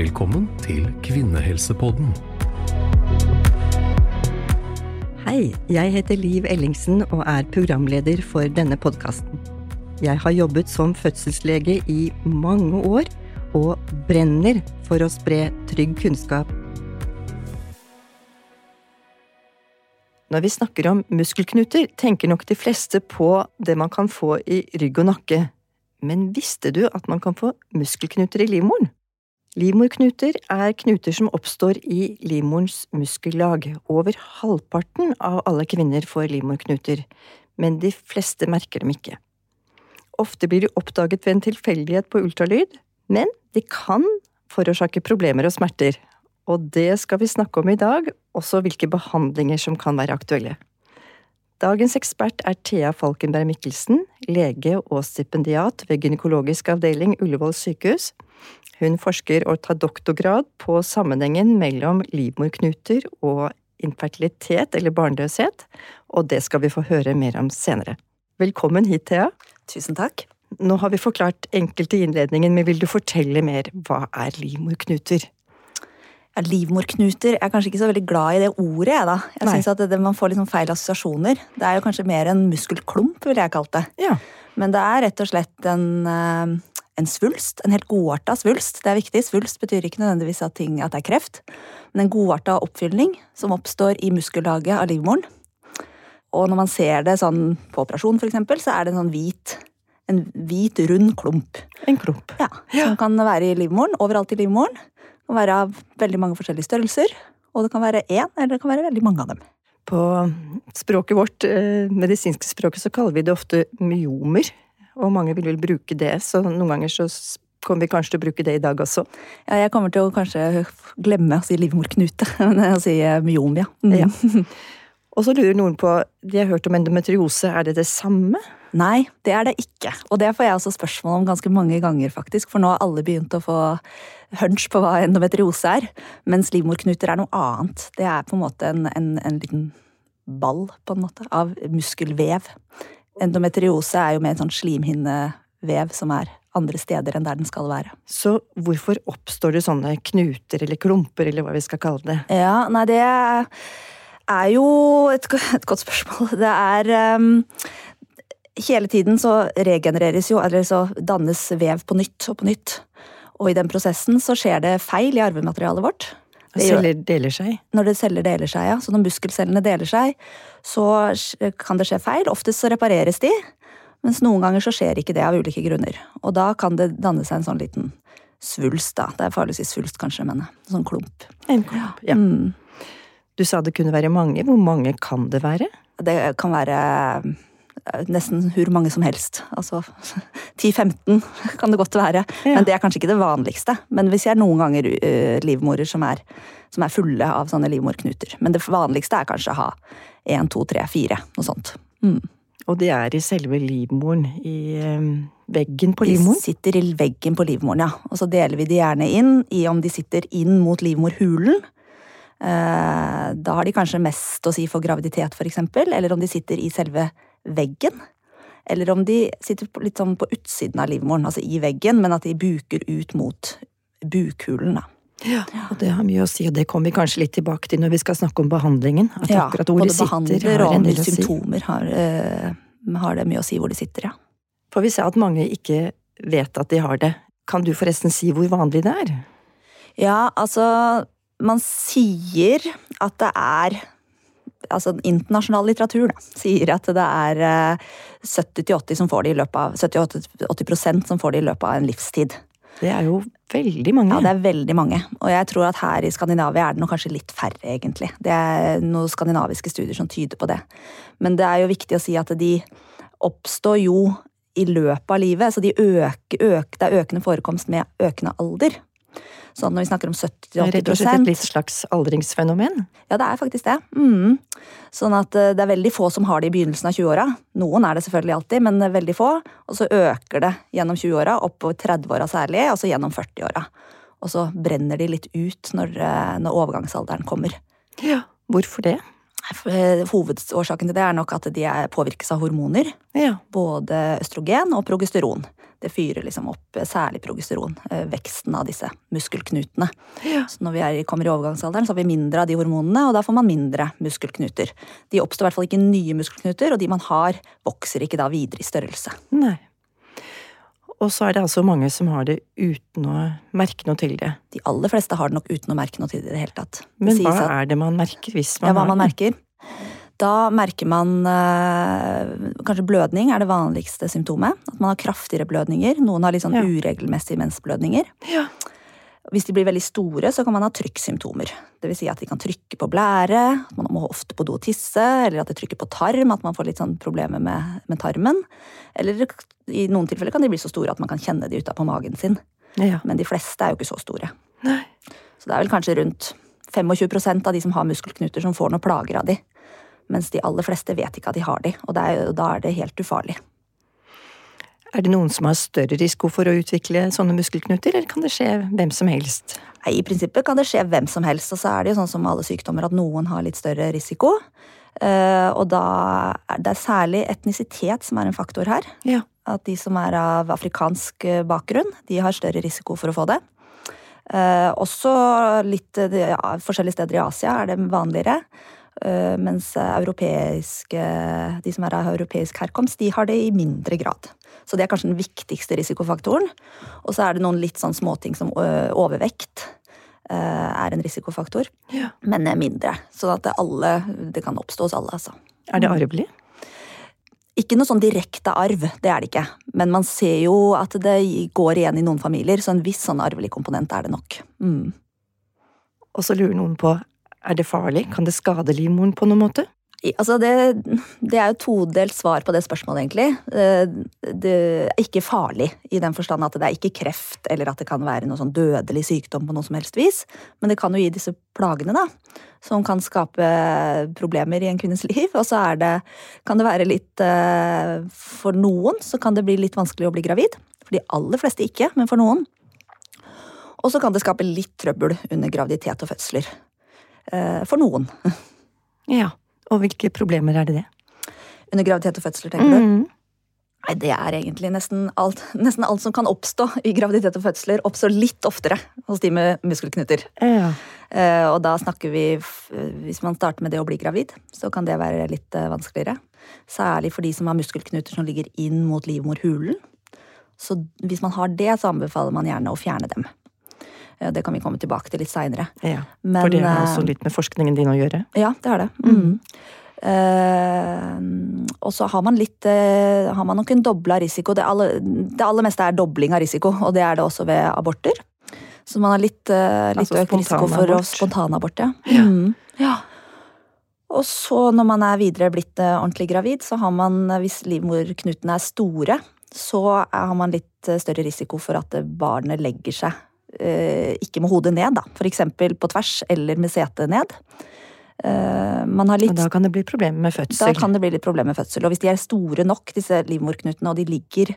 Velkommen til Kvinnehelsepodden. Hei, jeg heter Liv Ellingsen og er programleder for denne podkasten. Jeg har jobbet som fødselslege i mange år og brenner for å spre trygg kunnskap. Når vi snakker om muskelknuter, tenker nok de fleste på det man kan få i rygg og nakke. Men visste du at man kan få muskelknuter i livmoren? Livmorknuter er knuter som oppstår i livmorens muskellag. Over halvparten av alle kvinner får livmorknuter, men de fleste merker dem ikke. Ofte blir de oppdaget ved en tilfeldighet på ultralyd, men de kan forårsake problemer og smerter. Og det skal vi snakke om i dag, også hvilke behandlinger som kan være aktuelle. Dagens ekspert er Thea Falkenberg Mikkelsen, lege og stipendiat ved gynekologisk avdeling Ullevål sykehus. Hun forsker og tar doktorgrad på sammenhengen mellom livmorknuter og infertilitet eller barnløshet, og det skal vi få høre mer om senere. Velkommen hit, Thea. Tusen takk. Nå har vi forklart enkelte i innledningen, men vil du fortelle mer? Hva er livmorknuter? Ja, livmorknuter er kanskje ikke så veldig glad i det ordet, jeg, da. Jeg synes at det, Man får liksom feil assosiasjoner. Det er jo kanskje mer en muskelklump, ville jeg kalt det. Ja. Men det er rett og slett en, eh, en svulst. En helt godarta svulst. Det er viktig. Svulst betyr ikke nødvendigvis at, ting, at det er kreft, men en godarta oppfylling som oppstår i muskellaget av livmoren. Og når man ser det sånn på operasjon, eksempel, så er det en sånn hvit, en hvit rund klump. En klump. Ja, Som kan være i livmoren, overalt i livmoren. Det kan være av veldig mange forskjellige størrelser. Og det kan være én, eller det kan være veldig mange av dem. På språket vårt, eh, medisinske språket, så kaller vi det ofte myomer. Og mange vil vel bruke det, så noen ganger så kommer vi kanskje til å bruke det i dag også. Ja, jeg kommer til å kanskje glemme å si livmorknute, men jeg sier myom, ja. Mm. Ja. Og så lurer noen på, de har hørt om endometriose, er det det samme? Nei, det er det ikke. Og det får jeg også spørsmål om ganske mange ganger, faktisk. For nå har alle begynt å få hunch på hva endometriose er. Mens livmorknuter er noe annet. Det er på en måte en, en, en liten ball, på en måte, av muskelvev. Endometriose er jo mer en sånn slimhinnevev som er andre steder enn der den skal være. Så hvorfor oppstår det sånne knuter eller klumper, eller hva vi skal kalle det? Ja, nei, det er jo et, et godt spørsmål. Det er um, Hele tiden så regenereres jo, eller så dannes vev på nytt og på nytt. Og i den prosessen så skjer det feil i arvematerialet vårt. Det Celler deler seg. Når det celler deler seg, ja. Så når muskelcellene deler seg, så kan det skje feil. Oftest så repareres de, mens noen ganger så skjer ikke det av ulike grunner. Og da kan det danne seg en sånn liten svulst, da. Det er farlig å si svulst, kanskje, men en sånn klump. En klump, ja. Mm. Du sa det kunne være mange. Hvor mange kan det være? Det kan være eh, nesten hvor mange som helst. Altså 10-15 kan det godt være. Ja. Men det er kanskje ikke det vanligste. Men vi ser noen ganger eh, livmorer som er, som er fulle av sånne livmorknuter. Men det vanligste er kanskje å ha én, to, tre, fire. Noe sånt. Mm. Og de er i selve livmoren, i eh, veggen på livmoren? De sitter i veggen på livmoren, ja. Og så deler vi de gjerne inn i om de sitter inn mot livmorhulen. Eh, da har de kanskje mest å si for graviditet, eksempel. Eller om de sitter i selve veggen. Eller om de sitter litt sånn på utsiden av livmoren, altså i veggen, men at de buker ut mot bukhulen, da. Ja, og det har mye å si, og det kommer vi kanskje litt tilbake til når vi skal snakke om behandlingen. At Ja, akkurat hvor de sitter har en del symptomer har, øh, har det mye å si hvor de sitter, ja. For vi ser at mange ikke vet at de har det. Kan du forresten si hvor vanlig det er? Ja, altså Man sier at det er Altså internasjonal litteratur da, sier at det er eh, 70-80 som får det i løpet av 70-80% som får det i løpet av en livstid. Det er jo veldig mange. Ja, det er veldig mange. Og jeg tror at her i Skandinavia er det nok kanskje litt færre, egentlig. Det er noen skandinaviske studier som tyder på det. Men det er jo viktig å si at de oppstår jo i løpet av livet, så de øker, øker, det er økende forekomst med økende alder. Så når vi snakker om 70-80 rett og 70-80 slett et litt slags aldringsfenomen. Ja, det er faktisk det. Mm. Sånn at eh, det er veldig få som har det i begynnelsen av 20-åra. Noen er det selvfølgelig alltid, men veldig få. Og så øker det gjennom 20-åra, oppover 30-åra særlig, og så gjennom 40-åra. Og så brenner de litt ut når, eh, når overgangsalderen kommer. Ja, hvorfor det? Eh, Hovedårsaken til det er nok at de er- påvirkes av hormoner. Ja. Både østrogen og progesteron. Det fyrer liksom opp eh, særlig progesteron. eh, Veksten av disse muskelknutene. Ja. Så når vi er, kommer i overgangsalderen, så har vi mindre av de hormonene, og da får man mindre muskelknuter. De oppstår i hvert fall ikke nye muskelknuter, og de man har, vokser ikke da videre i størrelse. Nei. Og så er det altså mange som har det uten å merke noe til det. De aller fleste har det nok uten å merke noe til det i det hele tatt. Det Men hva at- er det man merker hvis man Ja, hva har man merker. Da merker man eh, kanskje blødning er det vanligste symptomet. At man har kraftigere blødninger. Noen har litt sånn Ja. uregelmessige mensblødninger. Ja. Hvis de blir veldig store, så kan man ha trykksymptomer. Det vil si at de kan trykke på blære, at man må ofte på do og tisse, eller at det trykker på tarm, at man får litt sånn problemer med, med tarmen. Eller i noen tilfeller kan de bli så store at man kan kjenne de utapå magen sin. Ja. Men de fleste er jo ikke så store. Nei. Så det er vel kanskje rundt 25% av de som har muskelknuter, som får noe plager av de. Mens de aller fleste vet ikke at de har de, og er, da er det helt ufarlig. Er det noen som har større risiko for å utvikle sånne muskelknuter, eller kan det skje hvem som helst? Nei, I prinsippet kan det skje hvem som helst, og så er det jo sånn som alle sykdommer at noen har litt større risiko. Eh, og da er det særlig etnisitet som er en faktor her. Ja. At de som er av afrikansk eh, bakgrunn, de har større risiko for å få det. Eh, også litt ja, forskjellige steder i Asia er det vanligere. Eh, mens europeiske, de som er av europeisk herkomst, de har det i mindre grad. Så det er kanskje den viktigste risikofaktoren. Og så er det noen litt sånn småting som overvekt eh, er en risikofaktor. Ja. Men mindre. Sånn at det, alle, det kan oppstå hos alle, altså. Er det arvelig? Ikke noe sånn direkte arv, det er det ikke. Men man ser jo at det går igjen i noen familier, så en viss sånn arvelig komponent er det nok. Mm. Og så lurer noen på, er det farlig? Kan det skade livmoren på noen måte? Altså det, det er jo todelt svar på det spørsmålet, egentlig. Eh, Det er ikke farlig i den forstand at det er ikke kreft eller at det kan være noe sånn dødelig sykdom på noe som helst vis. Men det kan jo gi disse plagene, da. Som kan skape problemer i en kvinnes liv. Og så er det, kan det være litt eh, For noen så kan det bli litt vanskelig å bli gravid. For de aller fleste ikke, men for noen. Og så kan det skape litt trøbbel under graviditet og fødsler. Eh, For noen. Ja. Og hvilke problemer er det det? Under graviditet og fødsler, tenker du? Mm. Nei, det er egentlig nesten alt, nesten alt som kan oppstå i graviditet og fødsler, oppstår litt oftere hos de med muskelknuter. Ja. Uh, og da snakker vi Hvis man starter med det å bli gravid, så kan det være litt uh, vanskeligere. Særlig for de som har muskelknuter som ligger inn mot livmorhulen. Så hvis man har det, så anbefaler man gjerne å fjerne dem. Eh, Det kan vi komme tilbake til litt seinere. ja. Men, For det har eh, også litt med forskningen din å gjøre. Ja, det har det. Mm. Uh, og så har man litt uh, Har man nok en dobla risiko. Det aller, det aller meste er dobling av risiko, og det er det også ved aborter. Så man har litt, uh, litt Altså økt risiko for spontanabort. Ja. Ja. Mm. ja. Og så når man er videre blitt eh, ordentlig gravid, så har man, eh, hvis livmorknutene er store, så har man litt eh, større risiko for at eh, barnet legger seg eh, ikke med hodet ned, da. For eksempel på tvers eller med setet ned. Eh, man har litt Og da kan det bli problemer med fødsel? da kan det bli litt problemer med fødsel. Og hvis de er store nok, disse livmorknutene, og de ligger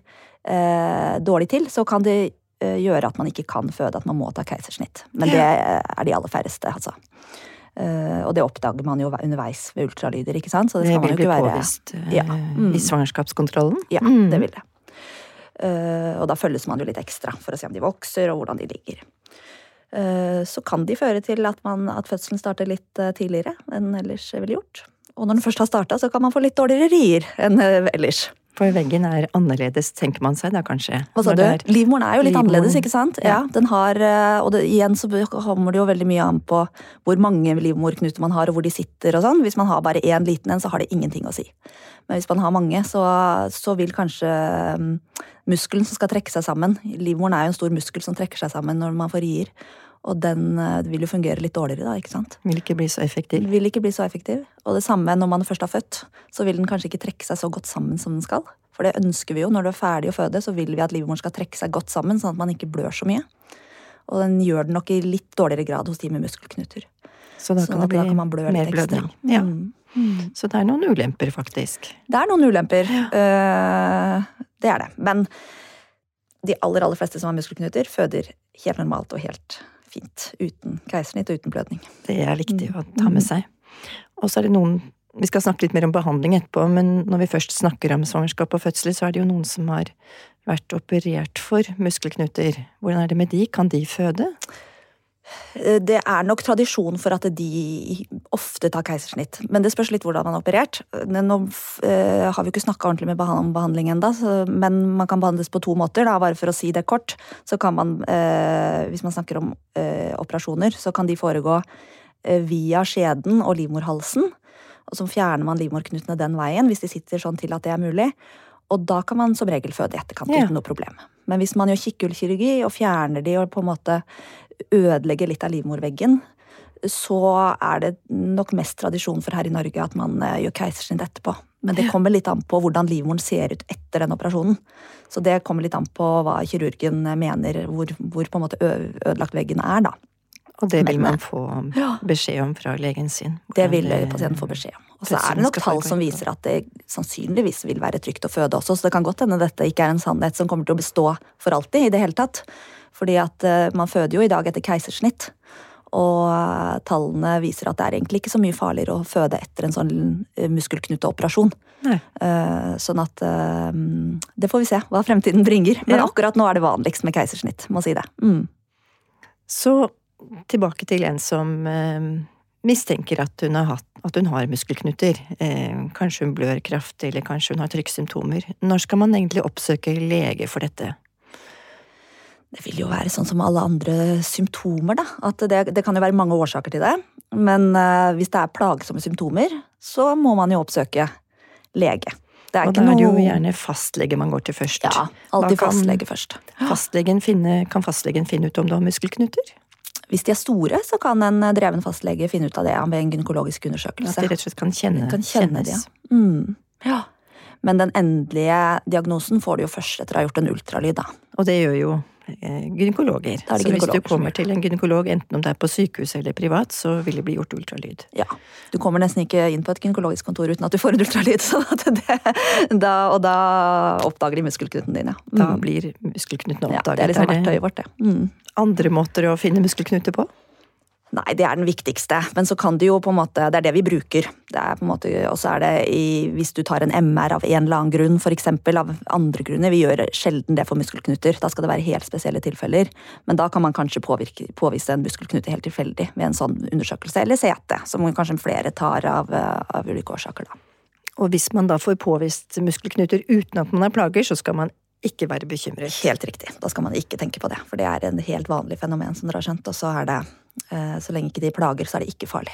eh, dårlig til, så kan det eh, gjøre at man ikke kan føde, at man må ta keisersnitt. Men det er de aller færreste, altså. Eh, og det oppdager man jo underveis ved ultralyder, ikke sant? Så det Det skal man vil jo bli ikke være påvist eh, Ja. Mm. i svangerskapskontrollen. Ja, Mm. det vil det. Eh, og da følges man jo litt ekstra for å se om de vokser, og hvordan de ligger. Eh, så kan de føre til at, man, at fødselen starter litt eh, tidligere enn ellers ville gjort. Og når den først har starta, så kan man få litt dårligere rier enn ellers. For veggen er annerledes, tenker man seg da kanskje. Hva sa du? Livmoren er jo litt Livmoren. annerledes, ikke sant? Ja, Ja. den har, eh, Og det, igjen så kommer det jo veldig mye an på hvor mange livmorknuter man har, og hvor de sitter og sånn. Hvis man har bare én liten en, så har det ingenting å si. Men hvis man har mange, så, så vil kanskje mm, muskelen som skal trekke seg sammen Livmoren er jo en stor muskel som trekker seg sammen når man får rier. Og den eh, vil jo fungere litt dårligere da, ikke sant? Vil ikke bli så effektiv. Vil ikke bli så effektiv. Og det samme når man først har født, så vil den kanskje ikke trekke seg så godt sammen som den skal. For det ønsker vi jo. Når du er ferdig å føde, så vil vi at livmoren skal trekke seg godt sammen, sånn at man ikke blør så mye. Og den gjør det nok i litt dårligere grad hos de med muskelknuter. Så da Sånn kan det bli da kan man blø mer blødning. Ja. Mm. Så det er noen ulemper, faktisk. Det er noen ulemper. Eh, det er det. Men de aller, aller fleste som har muskelknuter, føder helt normalt og helt fint. Uten keisersnitt og uten blødning. Det er viktig å ta med seg. Og så er det noen Vi skal snakke litt mer om behandling etterpå, men når vi først snakker om svangerskap og fødsler, så er det jo noen som har vært operert for muskelknuter. Hvordan er det med de? Kan de føde? Eh, det er nok tradisjon for at de ofte tar keisersnitt. Men det spørs litt hvordan man har operert. Nå uh, har vi ikke snakka ordentlig med om behandling ennå, men man kan behandles på to måter. Da. Bare for å si det kort, så kan man, hvis man snakker om operasjoner, så kan de foregå via skjeden og livmorhalsen. Og så fjerner man livmorknutene den veien, hvis de sitter sånn til at det er mulig. Og da kan man som regel føde i etterkant ja. uten noe problem. Men hvis man gjør kikkhullkirurgi og fjerner de og på en måte ødelegger litt av livmorveggen, så er det nok mest tradisjon for her i Norge at man eh, gjør keisersnitt etterpå. Men det kommer litt an på hvordan livmoren ser ut etter den operasjonen. Så det kommer litt an på hva kirurgen mener, hvor, hvor på en måte ødelagt veggen er, da. Og det vil man få beskjed om fra legen sin? Det vil pasienten få beskjed om. Og så er det nok tall som viser at det sannsynligvis vil være trygt å føde også, så det kan godt hende dette ikke er en sannhet som kommer til å bestå for alltid i det hele tatt. Fordi at eh, man føder jo i dag etter keisersnitt. Og eh, tallene viser at det er egentlig ikke så mye farligere å føde etter en sånn eh, muskelknuteoperasjon. Nei. Sånn at Det får vi se hva fremtiden bringer. Men akkurat nå er det vanligst med keisersnitt. Må si det. Mm. Så tilbake til en som mistenker at hun har, hatt, at hun har muskelknuter. kanskje hun blør kraftig, eller kanskje hun har trykksymptomer. Når skal man egentlig oppsøke lege for dette? Det vil jo være sånn som alle andre symptomer, da. At det, det kan jo være mange årsaker til det. Men eh, hvis det er plagsomme symptomer, så må man jo oppsøke lege. Det er og da er det jo gjerne fastlege man går til først. Ja, alltid fastlege først. Fastlegen finne, kan fastlegen finne ut om du har muskelknuter? Hvis de er store, så kan en dreven fastlege finne ut av det ved en gynekologisk undersøkelse. At de rett og slett kan kjenne, kan kjenne kjennes. Det, ja. Mm. ja. Men den endelige diagnosen får du jo først etter å ha gjort en ultralyd, da. Og det gjør jo Eh, gynekologer. så hvis du kommer til en gynekolog, enten om det er på sykehus eller privat, så vil det bli gjort ultralyd. Ja. Du kommer nesten ikke inn på et gynekologisk kontor uten at du får en ultralyd. Det, da, og da oppdager de muskelknutene dine. Mm. Da blir muskelknutene oppdaget. Ja, det er liksom verktøyet vårt, det. Mm. Andre måter å finne muskelknuter på? Nei, det er den viktigste. Men så kan det jo på en måte Det er det vi bruker. Er Og så er det i, hvis du tar en MR av en eller annen grunn, f.eks. av andre grunner. Vi gjør sjelden det for muskelknuter. Da skal det være helt spesielle tilfeller. Men da kan man kanskje påvirke, påvise en muskelknute helt tilfeldig ved en sånn undersøkelse. Eller CT, som kanskje flere tar av, av ulike årsaker, da. Og hvis man da får påvist muskelknuter uten at man har plager, så skal man ikke være bekymret. Helt riktig. Da skal man ikke tenke på det. For det er en helt vanlig fenomen, som dere har skjønt. Og så er det så lenge ikke de plager, så er det ikke farlig.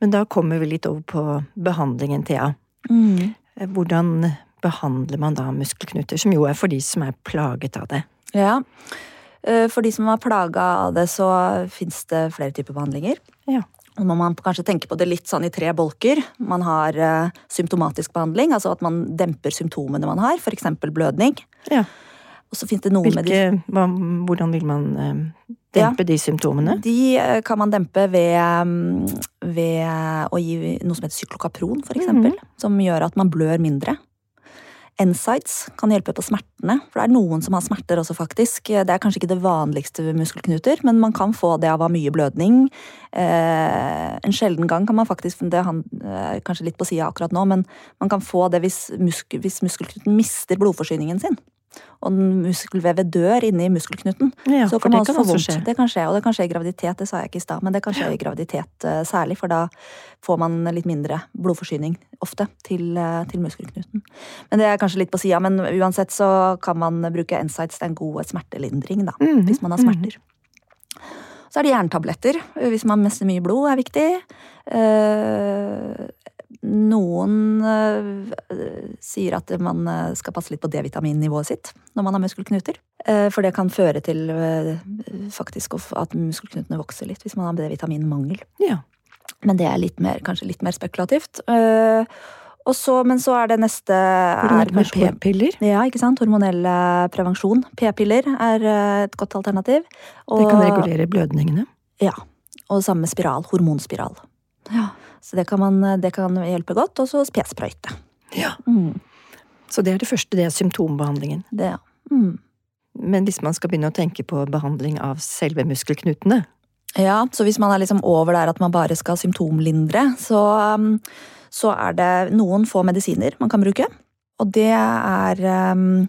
Men da kommer vi litt over på behandlingen, Thea. Mm. Eh, hvordan behandler man da muskelknuter, som jo er for de som er plaget av det? Ja, eh, For de som er plaga av det, så fins det flere typer behandlinger. Ja. Og må man kanskje tenke på det litt sånn i tre bolker. Man har symptomatisk behandling, altså at man demper symptomene man har, f.eks. blødning. Ja. Og så finnes det noen Hvilke, hva, Hvordan vil man eh, dempe ja, de symptomene? De eh, kan man dempe ved, mm, ved å gi noe som heter cyklokapron, for eksempel. Mm -hmm. Som gjør at man blør mindre. Insights kan hjelpe på smertene, for det er noen som har smerter også, faktisk. Det er kanskje ikke det vanligste ved muskelknuter, men man kan få det av å ha mye blødning. Eh, en sjelden gang kan man faktisk Det er kanskje litt på sida akkurat nå, men man kan få det hvis, muskel, hvis muskelknuten mister blodforsyningen sin og muskelvevet dør inni muskelknuten. Ja, så kan man også få vondt. Det kan skje, og det kan skje i graviditet, det sa jeg ikke i stad, men det kan skje i graviditet uh, særlig, for da får man litt mindre blodforsyning ofte til, uh, til muskelknuten. Men det er kanskje litt på sida, men uansett så kan man bruke Ensights, det er en god smertelindring, da, mm hvis man har smerter. Mm Så er det jerntabletter hvis man mister mye blod, er viktig. Noen øh, sier at man eh, skal passe litt på D-vitaminnivået sitt når man har muskelknuter. Uh, for det kan føre til faktisk at muskelknutene vokser litt hvis man har D-vitaminmangel. Ja. Men det er litt mer, kanskje litt mer spekulativt. Så, men så er det neste er P-piller? Ja, ikke sant. Hormonell prevensjon. P-piller er et godt alternativ. Og, det kan regulere blødningene? Ja. Og samme spiral. Hormonspiral. Ja. Så det kan, man, det kan hjelpe godt. Og så p-sprøyte. Ja. Mm. Så det er det første, det er symptombehandlingen. Det, ja. Mm. Men hvis man skal begynne å tenke på behandling av selve muskelknutene, Ja, så hvis man er liksom over der at man bare skal symptomlindre, så, um, så er det noen få medisiner man kan bruke. Og det er um,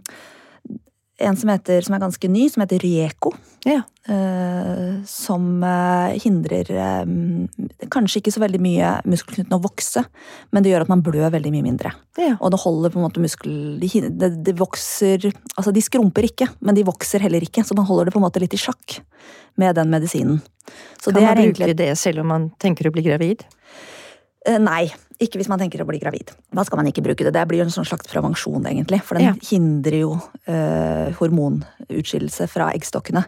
en som, heter, som er ganske ny, som heter Rieko. Ja. Uh, som uh, hindrer um, kanskje ikke så veldig mye muskelknuten å vokse, men det gjør at man blør veldig mye mindre. Ja. Og det holder på en måte muskel... De, de, det vokser Altså, de skrumper ikke, men de vokser heller ikke, så man holder det på en måte litt i sjakk med den medisinen. Så Kan det man bruke egentlig det selv om man tenker å bli gravid? Eh, Nei, ikke hvis man tenker å bli gravid. Da skal man ikke bruke det. Det blir jo en sånn slags prevensjon, egentlig. For den Ja. hindrer jo eh, hormonutskillelse fra eggstokkene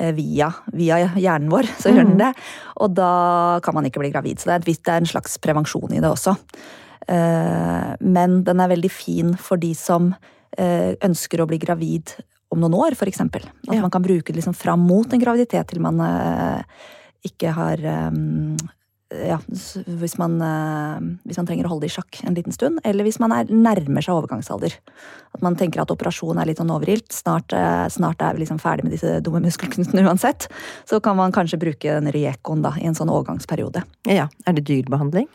eh, via, via hjernen vår. Så gjør den det. Og da kan man ikke bli gravid. Så det er, et, det er en slags prevensjon i det også. Eh, men den er veldig fin for de som eh, ønsker å bli gravid om noen år, eksempel. At Ja. man kan bruke det liksom fram mot en graviditet til man eh, ikke har eh, ja, hvis man, eh, hvis man trenger å holde det i sjakk en liten stund, eller hvis man er, nærmer seg overgangsalder. At man tenker at operasjon er litt sånn overilt, snart, eh, snart er vi liksom ferdig med disse dumme muskelknutene uansett. Så kan man kanskje bruke den Riecoen da, i en sånn overgangsperiode. Ja. Er det dyr behandling?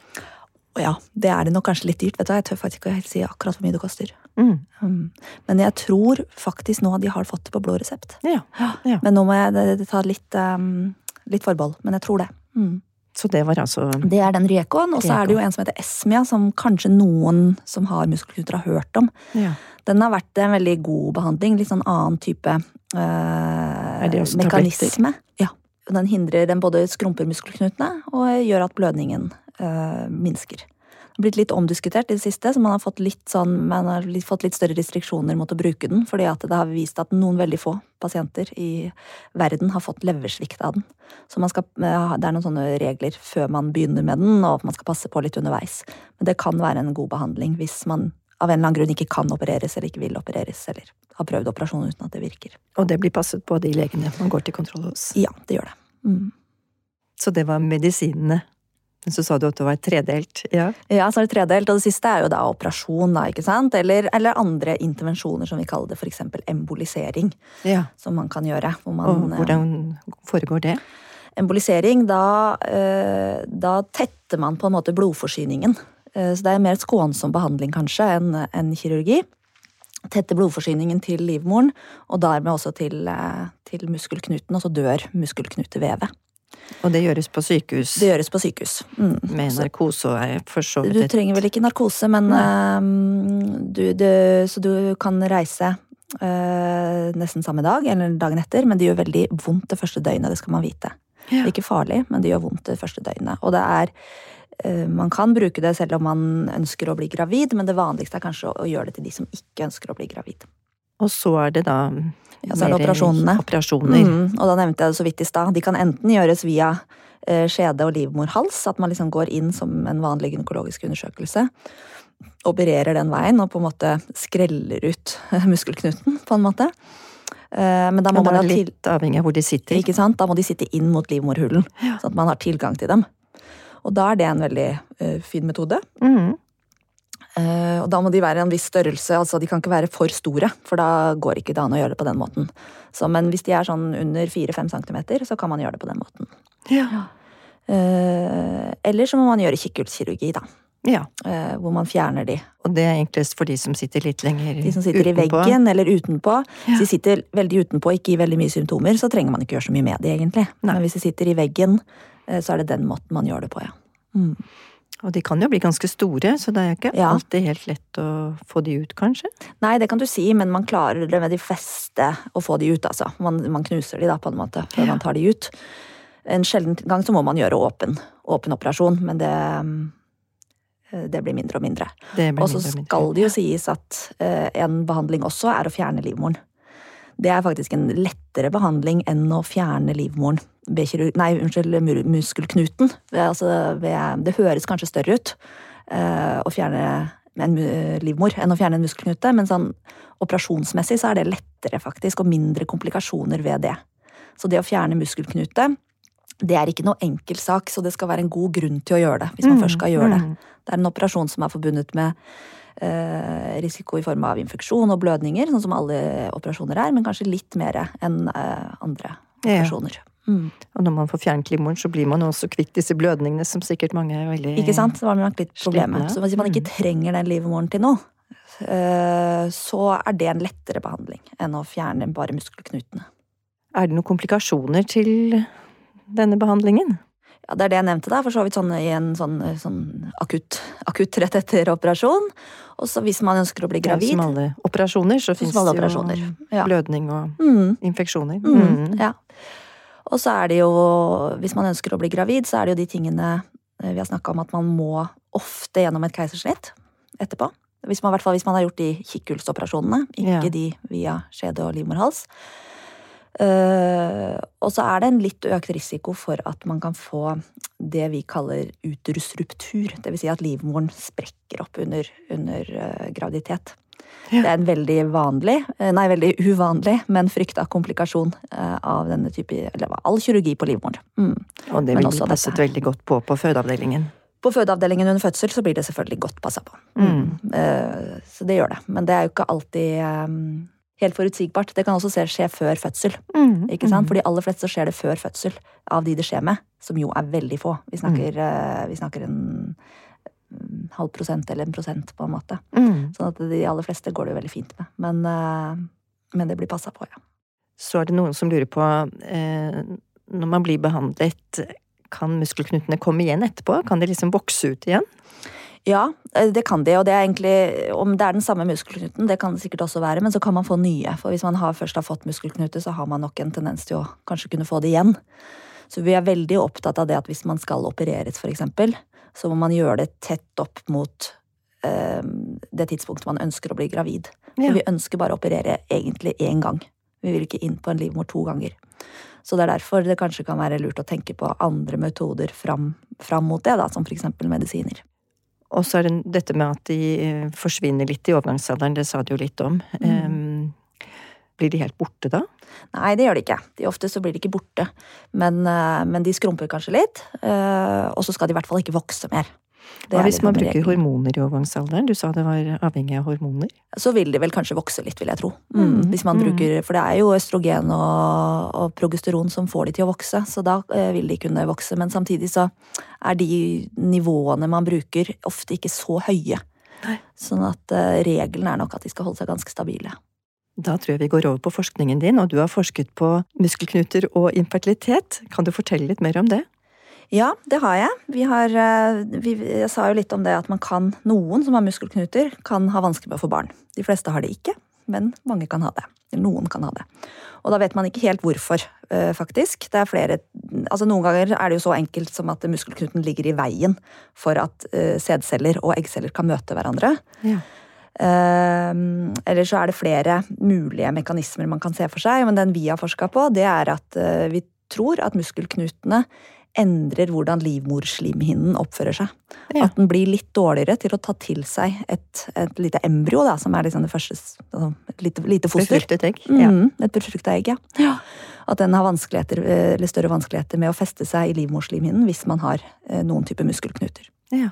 Ja, det er det nok kanskje litt dyrt, vet du, jeg tør faktisk ikke helt si akkurat hvor mye det koster. Mm. Mm. Men jeg tror faktisk nå de har fått det på blå resept. Ja. ja. Men nå må jeg ta litt, um, litt forbehold, men jeg tror det. Mm. Så det var altså Det er den Riecoen, og så er det jo en som heter Esmia, som kanskje noen som har muskelknuter har hørt om. ja. Den har vært en veldig god behandling, litt sånn annen type øh, mekanisme. Ja. Den hindrer, den både skrumper muskelknutene og gjør at blødningen øh, minsker. Blitt litt omdiskutert i det siste, så man har fått litt, sånn, man har fått litt større restriksjoner mot å bruke den, fordi det har vist at noen veldig få pasienter i verden har fått leversvikt av den. Så man skal, eh, det er noen sånne regler før man begynner med den, og man skal passe på litt underveis. Men det kan være en god behandling hvis man av en eller annen grunn ikke kan opereres eller ikke vil opereres, eller har prøvd operasjon uten at det virker. Og det blir passet på de legene man går til kontroll hos. Ja, det gjør det. Mm. Så det var medisinene. Så sa du at det var tredelt. Ja. Ja, så er det tredelt, og det siste er jo da operasjon, da, ikke sant? Eller, eller andre intervensjoner, som vi kaller det, eksempel embolisering, ja. som man kan gjøre. Man, Og hvordan foregår det? Embolisering, da, eh, da tetter man på en måte blodforsyningen. Eh, Så det er mer skånsom behandling, kanskje, enn en kirurgi. Tette blodforsyningen til livmoren, og dermed også til, eh, til muskelknuten, og så dør muskelknutevevet. Og det gjøres på sykehus Det gjøres på sykehus. Mm. med narkose og for så vidt Du trenger vel ikke narkose, men uh, du, du, Så du kan reise uh, nesten samme dag eller dagen etter, men det gjør veldig vondt det første døgnet, det skal man vite. Ja. Det er ikke farlig, men det gjør vondt det første døgnet. Og det er eh, Man kan bruke det selv om man ønsker å bli gravid, men det vanligste er kanskje å gjøre det til de som ikke ønsker å bli gravid. Og så er det da Ja, så er det operasjonene. operasjoner. Mm, og da nevnte jeg det så vidt i stad. De kan enten gjøres via eh, skjede og livmorhals, at man liksom går inn som en vanlig gynekologisk undersøkelse. Opererer den veien og på en måte skreller ut muskelknuten, på en måte. Eh, men da må man ha til, litt avhengig av hvor de sitter. ikke sant? Da må de sitte inn mot livmorhulen, Ja. sånn at man har tilgang til dem. Og da er det en veldig eh, fin metode. Mhm. Eh, og da må de være en viss størrelse, altså de kan ikke være for store, for da går ikke det an å gjøre det på den måten. Så, men hvis de er sånn under 4-5 cm, så kan man gjøre det på den måten. Ja. Eh, eller så må man gjøre kikkhullskirurgi, da. ja. eh, hvor man fjerner de. Og det er enklest for de som sitter litt lenger utenpå? De som sitter i veggen eller utenpå. Ja. Hvis de sitter veldig utenpå, ikke gir veldig mye symptomer, så trenger man ikke gjøre så mye med de, egentlig. Nei. Men hvis de sitter i veggen, så er det den måten man gjør det på, ja. Mm. Og de kan jo bli ganske store, så det er ikke Ja. alltid helt lett å få de ut, kanskje. Nei, det kan du si, men man klarer det med de fleste å få de ut, altså. Man, man knuser de da, på en måte, før Ja. man tar de ut. En sjelden gang så må man gjøre åpen, åpen operasjon, men det, mm, det blir mindre og mindre. Og så skal det jo sies at eh, en behandling også er å fjerne livmoren. Det er faktisk en lettere behandling enn å fjerne livmoren. Nei, unnskyld, muskelknuten. Altså, det høres kanskje større ut eh, å fjerne en livmor enn å fjerne en muskelknute, men sånn operasjonsmessig så er det lettere faktisk, og mindre komplikasjoner ved det. Så det å fjerne muskelknute, det er ikke noe enkel sak, så det skal være en god grunn til å gjøre det, hvis man Mm, først skal gjøre det. mm. Det er en operasjon som er forbundet med risiko i form av infeksjon og blødninger, sånn som alle operasjoner er, men kanskje litt mer enn eh, andre Ja. operasjoner. Mm. Og når man får fjernet livmoren, så blir man også kvitt disse blødningene som sikkert mange er veldig Ikke sant? Det var nok litt problemet. Slitne. Så hvis man ikke trenger den livmoren til noe, eh, så er det en lettere behandling enn å fjerne bare muskelknutene. Er det noen komplikasjoner til denne behandlingen? Ja, Det er det jeg nevnte da, for så vidt sånn i en sånn, sånn akutt, akutt rett etter operasjon. Og så hvis man ønsker å bli gravid Som alle operasjoner, så fins det jo ja. blødning og mm, infeksjoner. mm, Mm. Ja. Og så er det jo, hvis man ønsker å bli gravid, så er det jo de tingene eh, vi har snakka om at man må ofte gjennom et keisersnitt etterpå. Hvis man, hvis man har gjort de kikkhullsoperasjonene, ikke Ja. de via skjede og livmorhals. Eh, og så er det en litt økt risiko for at man kan få det vi kaller uterusruptur. Dvs. Si at livmoren sprekker opp under, under eh, graviditet. Ja. Det er en veldig vanlig, eh, nei, veldig uvanlig, men frykta komplikasjon av denne type Eller all kirurgi på livmoren. Mm. Og det ville de passet veldig godt på på fødeavdelingen. På fødeavdelingen under fødsel så blir det selvfølgelig godt passa på. Mm. Mm. Så det gjør det. Men det er jo ikke alltid helt forutsigbart. Det kan også skje før fødsel. Mm. ikke sant? For de aller fleste så skjer det før fødsel av de det skjer med, som jo er veldig få. Vi snakker, eh, vi snakker en mm, halv prosent eller en prosent, på en måte. Mm. Sånn at de aller fleste går det jo veldig fint med. Men, eh, men det blir passa på, ja. Så er det noen som lurer på eh, Når man blir behandlet, kan muskelknutene komme igjen etterpå? Kan de liksom vokse ut igjen? Ja, eh, det kan de, og det er egentlig Om det er den samme muskelknuten, det kan det sikkert også være, men så kan man få nye. For hvis man har, først har fått muskelknute, så har man nok en tendens til å kanskje kunne få det igjen. Så vi er veldig opptatt av det at hvis man skal opereres, eksempel, så må man gjøre det tett opp mot eh, det tidspunktet man ønsker å bli gravid. Ja. For vi ønsker bare å operere egentlig én gang. Vi vil ikke inn på en livmor to ganger. Så det er derfor det kanskje kan være lurt å tenke på andre metoder fram, fram mot det, da, som eksempel medisiner. Og så er det dette med at de eh, forsvinner litt i overgangsalderen, det sa du jo litt om. Mm. Blir de helt borte da? Nei, det gjør de ikke. De ofte så blir de ikke borte. Men, eh, men de skrumper kanskje litt. eh, Og så skal de i hvert fall ikke vokse mer. Hva hvis man bruker hormoner i overgangsalderen? Du sa det var avhengig av hormoner. Så vil de vel kanskje vokse litt, vil jeg tro. Mm. Mm, Hvis man mm. bruker, For det er jo østrogen og, og progesteron som får de til å vokse, så da eh, vil de kunne vokse. Men samtidig så er de nivåene man bruker, ofte ikke så høye. Nei. Sånn at eh, regelen er nok at de skal holde seg ganske stabile. Da tror jeg vi går over på forskningen din, og du har forsket på muskelknuter og infertilitet. Kan du fortelle litt mer om det? Ja, det har jeg. Vi har, eh, vi, jeg sa jo litt om det at man kan, noen som har muskelknuter, kan ha vansker med å få barn. De fleste har det ikke, men mange kan ha det. Eller noen kan ha det. Og da vet man ikke helt hvorfor, eh, faktisk. Det er flere Altså Noen ganger er det jo så enkelt som at muskelknuten ligger i veien for at eh, sædceller og eggceller kan møte hverandre. Ja. Eh, eller så er det flere mulige mekanismer man kan se for seg, men den vi har forska på, det er at vi tror at muskelknutene endrer hvordan livmorslimhinnen oppfører seg. Ja. At den blir litt dårligere til å ta til seg et, et lite embryo, da, som er liksom det første altså, Et lite, lite foster. Befruktet egg. Ja. Mm, et befrukta egg, ja. At den har vanskeligheter, eh, eller større vanskeligheter med å feste seg i livmorslimhinnen hvis man har eh, noen type muskelknuter. Ja.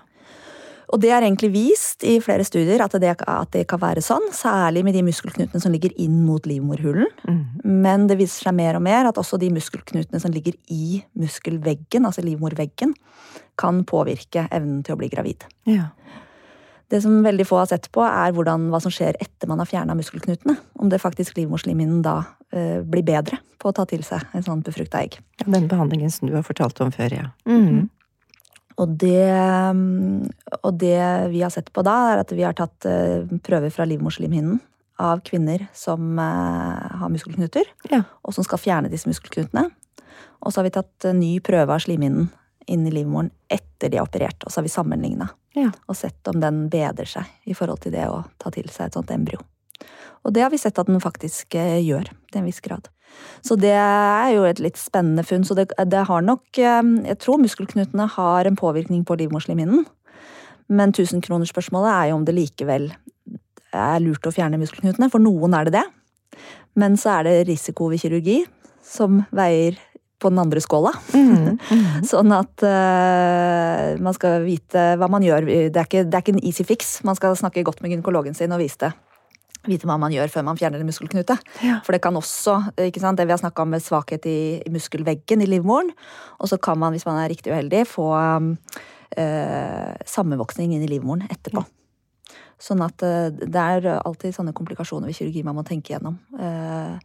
Og det er egentlig vist i flere studier at det, at det kan være sånn, særlig med de muskelknutene som ligger inn mot livmorhulen. Mm. Men det viser seg mer og mer at også de muskelknutene som ligger i muskelveggen, altså livmorveggen, kan påvirke evnen til å bli gravid. ja. Det som veldig få har sett på, er hvordan, hva som skjer etter man har fjerna muskelknutene. Om det faktisk livmorslimhinnen da eh, blir bedre på å ta til seg en sånn befrukta egg. Den behandlingen som du har fortalt om før, ja. Mm. Og det, mm, og det vi har sett på da, er at vi har tatt eh, prøver fra livmorslimhinnen av kvinner som eh, har muskelknuter, Ja. og som skal fjerne disse muskelknutene. Og så har vi tatt en ny prøve av slimhinnen inn i livmoren etter de har operert, og så har vi sammenligna Ja. og sett om den bedrer seg i forhold til det å ta til seg et sånt embryo. Og det har vi sett at den faktisk eh, gjør, til en viss grad. Så det er jo et litt spennende funn. Så det, det har nok eh, Jeg tror muskelknutene har en påvirkning på livmorslimhinnen. Men tusenkronersspørsmålet er jo om det likevel er lurt å fjerne muskelknutene. For noen er det det. Men så er det risiko ved kirurgi som veier på den andre skåla. Mm. Mm. Sånn at uh, man skal vite hva man gjør. Det er, ikke, det er ikke en easy fix. Man skal snakke godt med gynekologen sin og vise det. vite hva man gjør før man fjerner en muskelknute. Ja. For det kan også, ikke sant, det vi har snakka om med svakhet i, i muskelveggen i livmoren, og så kan man, hvis man er riktig uheldig, få eh, sammenvoksning inn i livmoren etterpå. Sånn at eh, det er alltid sånne komplikasjoner ved kirurgi man må tenke gjennom. Eh,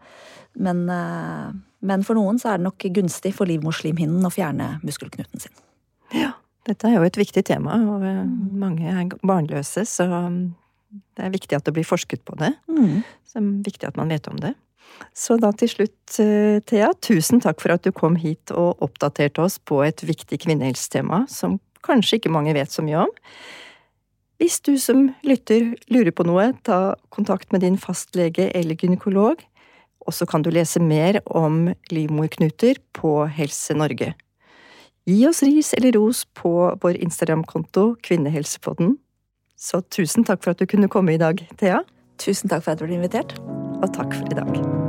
men, eh, men for noen så er det nok gunstig for livmorslimhinnen å fjerne muskelknuten sin. Ja, dette er jo et viktig tema, og eh, mange er barnløse, så mm, det er viktig at det blir forsket på det. Så det er viktig at man vet om det. Så da til slutt, Thea, tusen takk for at du kom hit og oppdaterte oss på et viktig kvinnehelsetema som kanskje ikke mange vet så mye om. Hvis du som lytter lurer på noe, ta kontakt med din fastlege eller gynekolog, og så kan du lese mer om livmorknuter på Helse Norge. Gi oss ris eller ros på vår Instagram-konto Kvinnehelsepodden. Så tusen takk for at du kunne komme i dag, Thea. Tusen takk for at du ble invitert. Og takk for i dag.